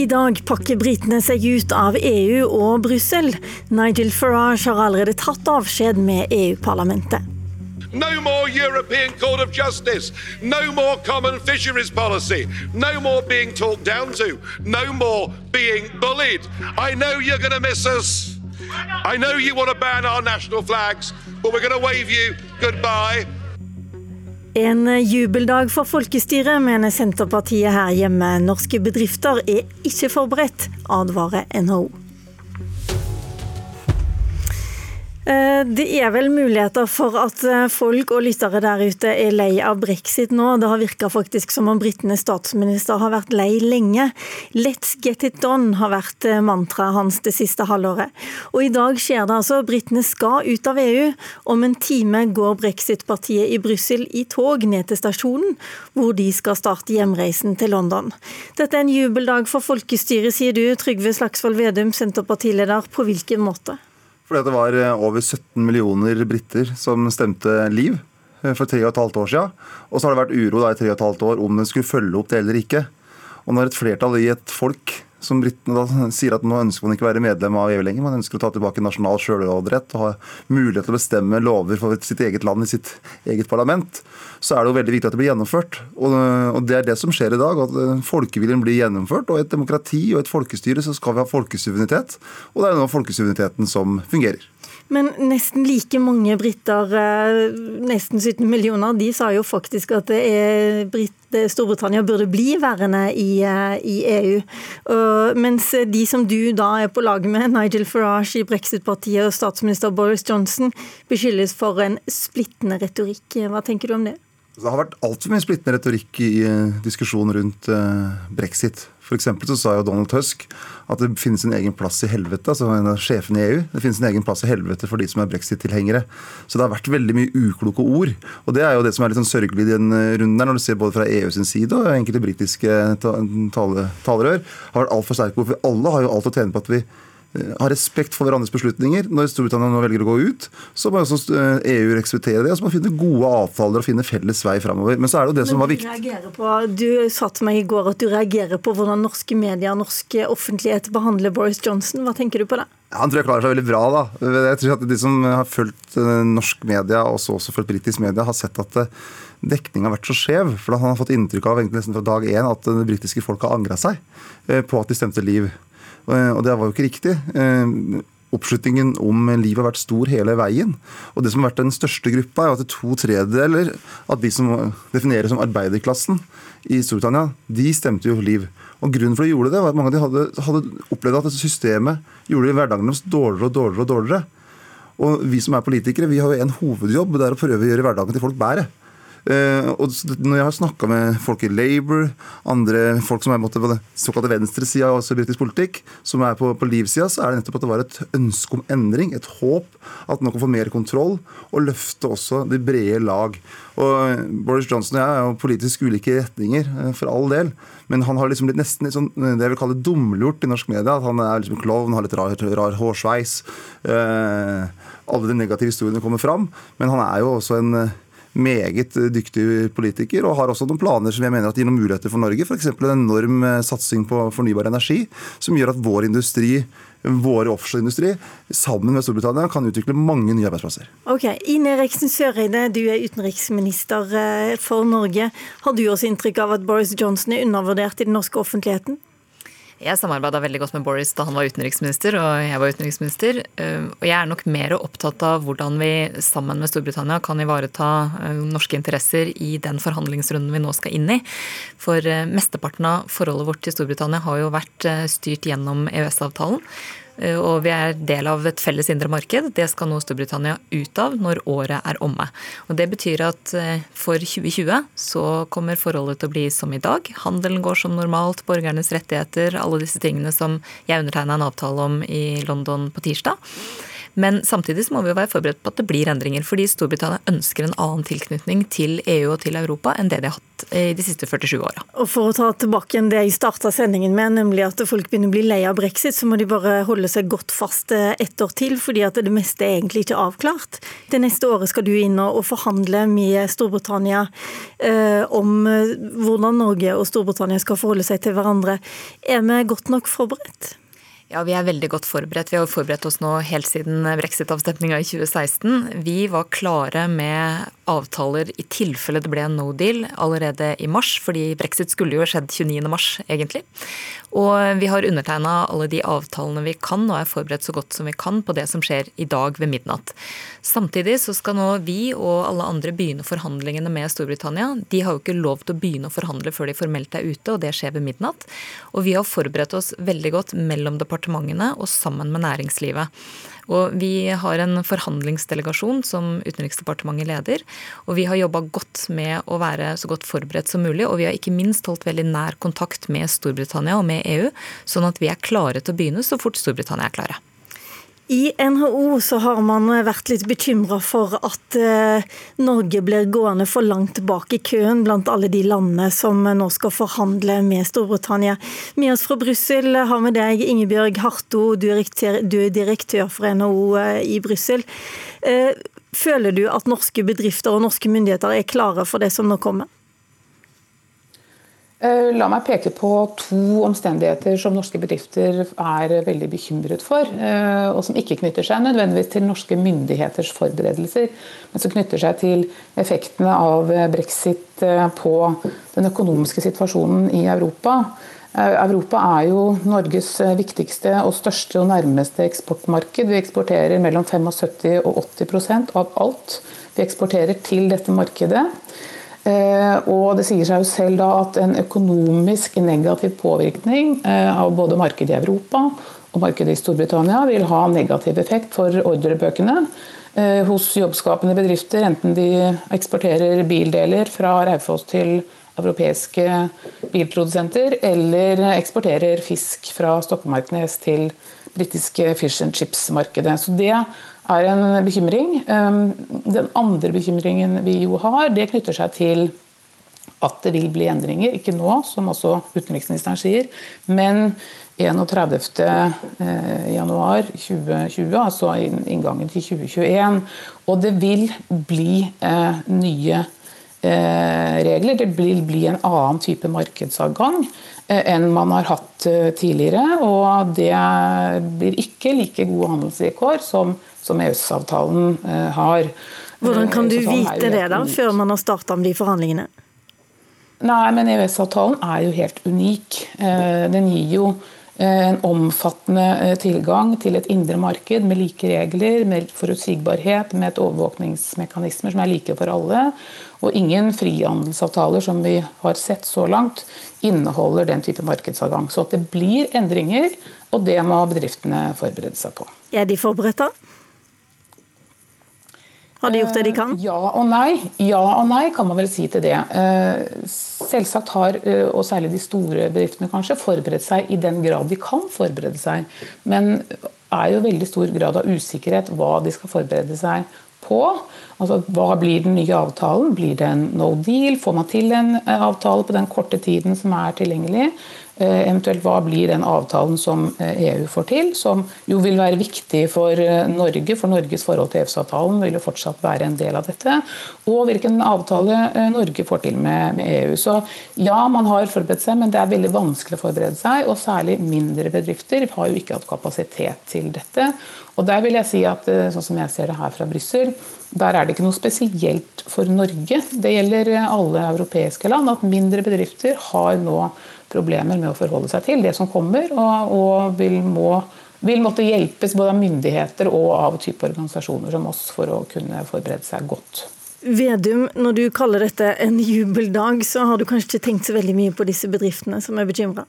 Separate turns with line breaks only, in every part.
I dag pakker britene seg ut av EU og Brussel. Nigel Farage har allerede tatt avskjed med EU-parlamentet.
No more European Court of Justice. No more common fisheries policy. No more being talked down to. No more being bullied. I know you're going to miss us. I know you want to ban our national flags, but we're going to wave you goodbye.
En jubeldag for folkestyret, mener Senterpartiet her hjemme. Norske bedrifter er ikke forberedt, advarer NHO. Det er vel muligheter for at eh, folk og lyttere der ute er lei av brexit nå. Det har virka faktisk som om britenes statsminister har vært lei lenge. Let's get it done har vært eh, mantraet hans det siste halvåret. Og i dag skjer det altså. Britene skal ut av EU. Om en time går brexit-partiet i Brussel i tog ned til stasjonen, hvor de skal starte hjemreisen til London. Dette er en jubeldag for folkestyret, sier du, Trygve Slagsvold Vedum, Senterpartileder. På hvilken måte?
Fordi det var eh, over 17 millioner briter som stemte Liv eh, for tre og et halvt år siden. Og så har det vært uro da i tre og et halvt år om den skulle følge opp det eller ikke. Og når et flertall i et folk som britene da sier at nå ønsker man ikke å være medlem av EU lenger. Man ønsker å ta tilbake nasjonal sjølråderett og ha mulighet til å bestemme lover for sitt eget land i sitt eget parlament. Så er det jo veldig viktig at det blir gjennomført. Og, det er det som skjer i dag. At eh, folkeviljen blir gjennomført. Og i et demokrati og et folkestyre så skal vi ha folkesuverenitet. Og det er nå folkesuvereniteten som fungerer.
Men nesten like mange briter, eh, nesten 17 millioner, de sa jo faktisk at Storbritannia burde bli værende i, eh, i, EU. Mens de som du da er på lag med, Nigel Farage i Brexit-partiet og statsminister Boris Johnson, beskyldes for en splittende retorikk. Hva tenker du om det?
Det har vært altfor mye splittende retorikk i eh, diskusjonen rundt brexit. For så sa jo Donald Tusk at det finnes en egen plass i helvete, altså en av sjefene i EU. Det finnes en egen plass i helvete for de som er brexit-tilhengere. Så det har vært veldig mye ukloke ord. Og det er jo det som er litt sånn sørgelig i den runden der, når du ser både fra EU sin side og enkelte britiske talerør, har vært altfor sterke ord. For alle har jo alt å tjene på at vi ha respekt for hverandres beslutninger. Når Storbritannia nå velger å gå ut, så må også EU eh, e respektere det. Og så må man finne gode avtaler og finne felles vei framover. Men så er det jo det som var viktig.
På, du sa til meg i går at du reagerer på hvordan norske medier og norsk offentlighet behandler Boris Johnson. Hva tenker du på det?
Han tror jeg klarer seg veldig bra. da. Jeg tror at De som har fulgt eh, norsk media, og også fulgt britisk media, har sett at dekninga har vært så skjev. For han har fått inntrykk av egentlig nesten fra dag én at det britiske folk har angra seg på at de stemte Liv. Eh, og det var jo ikke riktig. Eh, oppslutningen om liv har vært stor hele veien. Og det som har vært den største gruppa, er at to tredjedeler av de som defineres som arbeiderklassen i Storbritannia, de stemte jo liv. Og Grunnen for de gjorde det, var at mange av de hadde, hadde opplevd at dette systemet gjorde hverdagen deres dårligere og dårligere. Og dårligere. Og vi som er politikere, vi har jo en hovedjobb, det er å prøve å gjøre hverdagen til folk bedre. Eh, og når jeg har snakka med folk i Labour, andre folk som er på den såkalte venstresida i britisk politikk, som er på, på livsida, så er det nettopp at det var et ønske om endring, et håp. At man kan få mer kontroll, og løfte også de brede lag. Og eh, Boris Johnson og jeg er jo politisk ulike retninger, eh, for all del. Men han har liksom blitt nesten litt sånn, det jeg vil kalle dumlurt i norsk media. At han er liksom klovn, har litt rar, rar hårsveis. Eh, alle de negative historiene kommer fram. Men han er jo også en meget dyktig politiker, og har også noen planer som jeg mener at gir noen muligheter for Norge. F.eks. en enorm eh, satsing på fornybar energi, som gjør at vår industri vår offshoreindustri sammen med Storbritannia kan utvikle mange nye arbeidsplasser.
Ok, Ine Eriksen Søreide, du er utenriksminister eh, for Norge. Har du også inntrykk av at Boris Johnson er undervurdert i den norske offentligheten?
Jeg samarbeida veldig godt med Boris da han var utenriksminister og jeg var utenriksminister. Og jeg er nok mer opptatt av hvordan vi sammen med Storbritannia kan ivareta norske interesser i den forhandlingsrunden vi nå skal inn i. For eh, mesteparten av forholdet vårt til Storbritannia har jo vært styrt gjennom EØS-avtalen. Eh, og vi er del av et felles indre marked. Det skal nå Storbritannia ut av når året er omme. Og Det betyr at eh, for 2020 så kommer forholdet til å bli som i dag. Handelen går som normalt, borgernes rettigheter, alle disse tingene som jeg undertegna en avtale om i London på tirsdag. Men samtidig så må vi jo være forberedt på at det blir endringer. Fordi Storbritannia ønsker en annen tilknytning til EU og til Europa enn det de har hatt i de siste 47 åra.
Og for å ta tilbake igjen det jeg starta sendingen med, nemlig at folk begynner å bli lei av brexit, så må de bare holde seg godt fast et ett år til, fordi at det meste er egentlig ikke avklart. Det neste året skal du inn og forhandle med Storbritannia eh, om eh, hvordan Norge og Storbritannia skal forholde seg til hverandre. Er vi godt nok forberedt?
Ja, Vi er veldig godt forberedt. Vi har forberedt oss nå helt siden brexit-avstemninga i 2016. Vi var klare med avtaler i tilfelle det ble en no deal allerede i mars, fordi brexit skulle jo skjedd 29. mars, egentlig. Og vi har undertegna alle de avtalene vi kan, og er forberedt så godt som vi kan på det som skjer i dag ved midnatt. Samtidig så skal nå vi og alle andre begynne forhandlingene med Storbritannia. De har jo ikke lov til å begynne å forhandle før de formelt er ute, og det skjer ved midnatt. Og vi har forberedt oss veldig godt mellom departementene og sammen med næringslivet. Og vi har en forhandlingsdelegasjon som Utenriksdepartementet leder. Og vi har jobba godt med å være så godt forberedt som mulig. Og vi har ikke minst holdt veldig nær kontakt med Storbritannia og med EU, sånn at vi er klare til å begynne så fort Storbritannia er klare.
I NHO så har man vært litt bekymra for at eh, Norge blir gående for langt bak i køen blant alle de landene som nå skal forhandle med Storbritannia. Med oss fra Brussel har vi deg, Ingebjørg Harto, du er direktør for NHO eh, i Brussel. Eh, føler du at norske bedrifter og norske myndigheter er klare for det som nå kommer?
Eh, la meg peke på to omstendigheter som norske bedrifter er veldig bekymret for, eh, og som ikke knytter seg nødvendigvis til norske myndigheters forberedelser, men som knytter seg til effektene av brexit eh, på den økonomiske situasjonen i Europa. Europa er jo Norges viktigste og største og nærmeste eksportmarked. Vi eksporterer mellom 75 og 80% av alt vi eksporterer til dette markedet. Eh, og det sier seg jo selv da at en økonomisk negativ påvirkning eh, av både markedet i Europa og markedet i Storbritannia vil ha negativ effekt for ordrebøkene eh, hos jobbskapende bedrifter, enten de eksporterer bildeler fra Raufoss til europeiske bilprodusenter, eller eksporterer fisk fra Stokmarknes til britiske fish and chips-markedet. Så det er en bekymring. Ehm, den andre bekymringen vi jo har, det knytter seg til at det vil bli endringer. Ikke nå, som også utenriksministeren sier, men 31.1.2020, eh, altså inngangen til 2021. Og det vil bli eh, nye eh, regler. Det vil bli en annen type markedsadgang enn man har hatt tidligere. Og det blir ikke like gode handelsvilkår som som EØS-avtalen eh, har.
Hvordan kan du sånn vite det da, før man har starta med de forhandlingene?
Nei, men EØS-avtalen er jo helt unik. Eh, den gir jo eh, en omfattende tilgang til et indre marked med like regler, med forutsigbarhet, med et overvåkningsmekanismer som er like for alle. Og ingen frihandelsavtaler som vi har sett så langt, inneholder den type markedsadgang. Så at det blir endringer, og det må bedriftene forberede seg på.
Er de forberedt da? Har de gjort det de kan?
Ja og nei. Ja og nei kan man vel si til det. Eh, selvsagt har, eh, og særlig de store bedriftene kanskje, forberedt seg i den grad de kan forberede seg. Men er jo veldig stor grad av usikkerhet hva de skal forberede seg på. Altså, Hva blir den nye avtalen? Blir det en no deal? Får man til en eh, avtale på den korte tiden som er tilgjengelig? Eh, eventuelt hva blir den avtalen som EU eh, e får til, som jo vil være viktig for Norge, for Norges forhold til EØS-avtalen vil jo fortsatt være en del av dette. Og hvilken avtale Norge får til med, EU. Så ja, man har forberedt seg, men det er veldig vanskelig å forberede seg. Og særlig mindre bedrifter har jo ikke hatt kapasitet til dette. Og der vil jeg si at sånn som jeg ser det her fra Brussel, der er det ikke noe spesielt for Norge. Det gjelder alle europeiske land at mindre bedrifter har nå problemer med å forholde seg til det som kommer, og, og vil, må, vil, måtte hjelpes både av myndigheter og av type organisasjoner som oss for å kunne forberede seg godt.
Vedum, når du kaller dette en jubeldag, så har du kanskje ikke tenkt så veldig mye på disse bedriftene som er bekymra?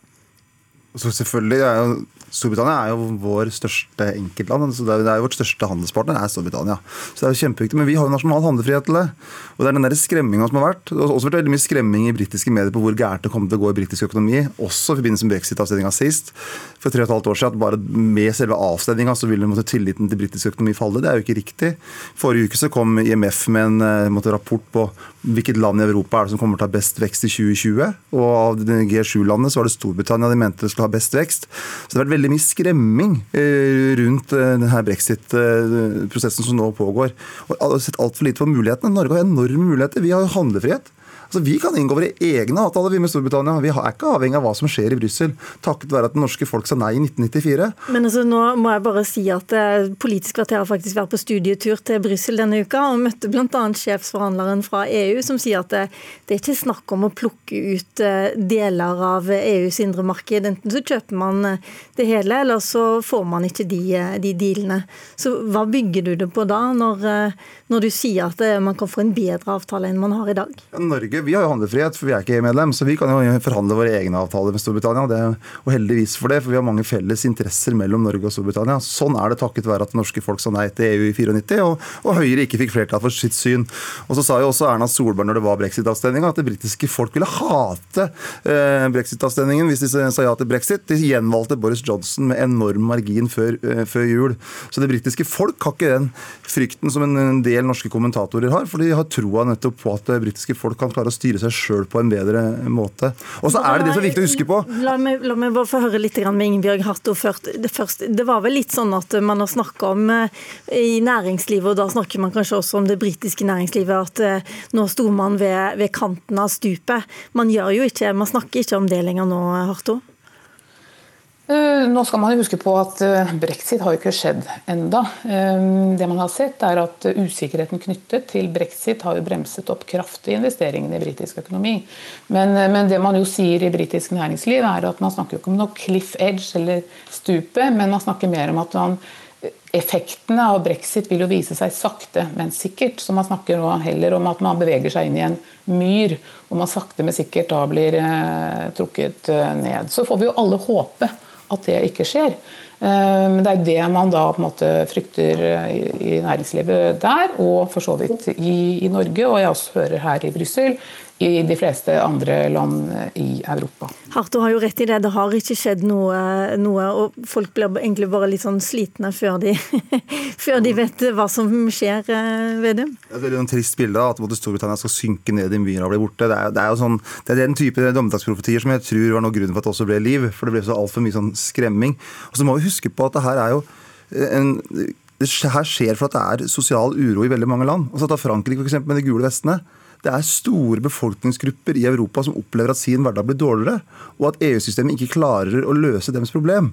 Så selvfølgelig er jo Storbritannia er jo vår største enkeltland. så Det er, det er jo vårt største handelspartner er Storbritannia. Så det er jo kjempeviktig, Men vi har jo nasjonal handlefrihet til det. Og det er den der skremminga som har vært. Det har også vært veldig mye skremming i britiske medier på hvor gærent det kommer til å gå i britisk økonomi. Også i forbindelse med brexit-avstemninga sist. For tre og et halvt år siden at bare med selve avstemninga så ville måtte, tilliten til britisk økonomi falle. Det er jo ikke riktig. Forrige uke så kom IMF med en eh, måtte, rapport på hvilket land i Europa er det som kommer til å ha best vekst i 2020. Og av G7-landene så var det Storbritannia de mente det skulle ha best vekst. Så det har vært veldig mye skremming eh, rundt eh, denne brexit-prosessen som nå pågår. Og har sett altfor lite på mulighetene. Norge har enorme muligheter. Vi har handlefrihet. Altså, vi kan inngå våre egne avtaler vi med Storbritannia. Vi er ikke avhengig av hva som skjer i Brussel, takket være at det norske folk sa nei i 1994.
Men altså, nå må jeg bare si at eh, Politisk kvarter har faktisk vært på studietur til Brussel denne uka og møtte bl.a. sjefsforhandleren fra EU, som sier at det, det, er ikke snakk om å plukke ut eh, deler av EUs indre marked. Enten så kjøper man eh, det hele, eller så får man ikke de, de dealene. Så hva bygger du det på da, når, når du sier at man kan få en bedre avtale enn man har i dag?
Norge vi har jo handlefrihet, for vi er ikke EU-medlem. Så vi kan jo forhandle våre egne avtaler med Storbritannia. Det, og heldigvis for det, for vi har mange felles interesser mellom Norge og Storbritannia. Sånn er det takket være at det norske folk sa nei til EU i 94, og, og Høyre ikke fikk flertall for sitt syn. Og så sa jo også Erna Solberg når det var brexit-avstemninga, at det britiske folk ville hate eh, brexit-avstemningen hvis de sa ja til brexit. De gjenvalgte Boris Johnson med enorm margin før, eh, før jul. Så det britiske folk har ikke den frykten som en del norske kommentatorer har, for de har troa nettopp på at det britiske folk kan klare å styre seg sjøl på en bedre måte. Og så er det det som er viktig å huske på.
La meg, la meg bare få høre litt med Ingebjørg Harto først. Det, var vel litt sånn at man har snakka om eh, i næringslivet, og da snakker man kanskje også om det britiske næringslivet, at eh, nå sto man ved, ved kanten av stupet. Man gjør jo ikke, man snakker ikke om det lenger nå, Harto?
Eh, nå skal man jo huske på at eh, brexit har ikke skjedd enda. Eh, det man har sett er at Usikkerheten knyttet til brexit har jo bremset opp kraftig investeringene i britisk økonomi. Men, men, det man jo sier i britisk næringsliv, er at man snakker ikke om noe cliff edge eller stupet, men man snakker mer om at man, effektene av brexit vil jo vise seg sakte, men sikkert. Så man snakker nå heller om at man beveger seg inn i en myr, og man sakte, men sikkert da blir trukket ned. Så får vi jo alle håpe at det ikke skjer. Eh, men det er det man da på en måte frykter i næringslivet der, og for så vidt i, i Norge, og jeg også hører her i Brussel, i de fleste andre land i Europa.
Harto har jo rett i det, det har ikke skjedd noe, noe og folk blir egentlig bare litt sånn slitne før de, før de vet hva som skjer, ved Vedum.
Det er et trist bilde at Storbritannia skal synke ned i myra og bli borte. Det er, det er, jo sånn, det er den type dommedagsprofetier som jeg tror var noe grunnen for at det også ble liv. For det ble så altfor mye sånn skremming. Og så må vi huske på at det her er jo en det her skjer for at det er sosial uro i veldig mange land. Altså Ta Frankrike for eksempel, med de gule vestene. Det er store befolkningsgrupper i Europa som opplever at sin hverdag blir dårligere, og at EU-systemet ikke klarer å løse deres problem.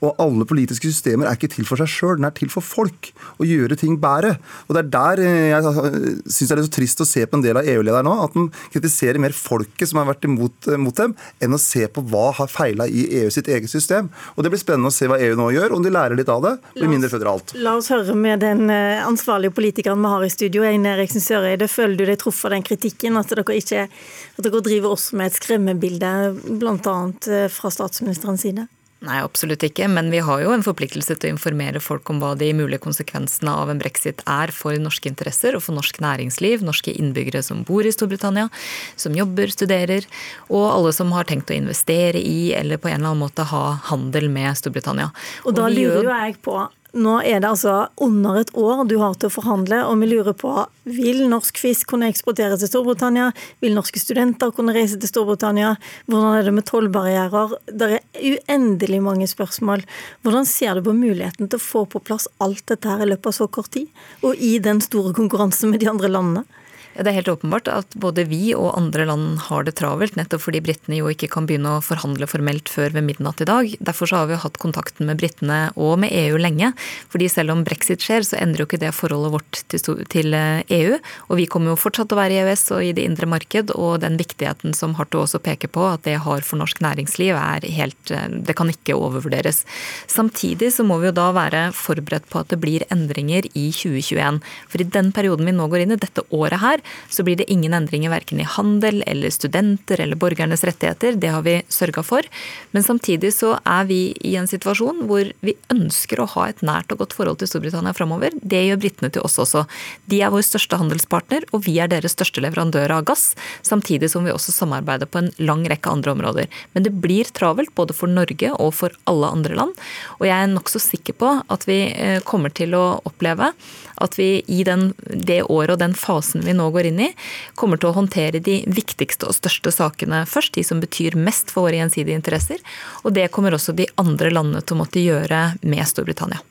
Og alle politiske systemer er ikke til for seg sjøl, den er til for folk. Å gjøre ting bedre. Og det er der eh, jeg syns det er så trist å se på en del av EU-lederne nå, at de kritiserer mer folket som har vært imot mot dem, enn å se på hva har feila i EU sitt eget system. Og det blir spennende å se hva EU nå gjør, om de lærer litt av det. Blir mindre føderalt.
La oss høre med den eh, ansvarlige politikeren vi har i studio, Eine Eriksen Søreide. Føler du deg truffet av den kritikken, at dere, ikke, at dere driver også med et skremmebilde, bl.a. Eh, fra statsministerens side?
Nei, absolutt ikke. Men vi har jo en forpliktelse til å informere folk om hva de mulige konsekvensene av en brexit er for norske interesser og for norsk næringsliv, norske innbyggere som bor i Storbritannia, som jobber, studerer, og alle som har tenkt å investere i eller på en eller annen måte ha handel med Storbritannia.
Og da lurer jo jeg på nå er det altså under et år du har til å forhandle, og vi lurer på vil norsk fisk kunne eksportere til Storbritannia? Vil norske studenter kunne reise til Storbritannia? Hvordan er det med tollbarrierer? Det er uendelig mange spørsmål. Hvordan ser du på muligheten til å få på plass alt dette her i løpet av så kort tid? Og i den store konkurransen med de andre landene?
Det er helt åpenbart at både vi og andre land har det travelt, nettopp fordi britene jo ikke kan begynne å forhandle formelt før ved midnatt i dag. Derfor så har vi jo hatt kontakten med britene og med EU lenge. fordi selv om brexit skjer, så endrer jo ikke det forholdet vårt til EU. Og vi kommer jo fortsatt å være i EØS og i det indre marked, og den viktigheten som Harto også peker på at det har for norsk næringsliv, er helt Det kan ikke overvurderes. Samtidig så må vi jo da være forberedt på at det blir endringer i 2021. For i den perioden vi nå går inn i, dette året her, så blir det ingen endringer verken i handel eller studenter eller borgernes rettigheter. Det har vi sørga for. Men samtidig så er vi i en situasjon hvor vi ønsker å ha et nært og godt forhold til Storbritannia framover. Det gjør britene til oss også. De er vår største handelspartner, og vi er deres største leverandør av gass. Samtidig som vi også samarbeider på en lang rekke andre områder. Men det blir travelt både for Norge og for alle andre land. Og jeg er nokså sikker på at vi eh, kommer til å oppleve at vi i den, det året og den fasen vi nå går inn i, kommer til å håndtere de viktigste og største sakene først. De som betyr mest for våre gjensidige interesser. Og det kommer også de andre landene til å måtte gjøre med Storbritannia.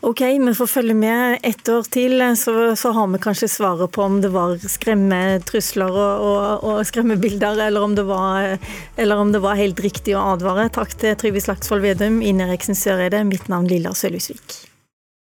Ok, vi får følge med ett år til, så, så, har vi kanskje svaret på om det var skremmetrusler og, og, og skremmebilder, eller om, var, eller om, det var, helt riktig å advare. Takk til Trygve Slagsvold Vedum, Ine Reksen Søreide. Mitt navn Lilla Sølhusvik.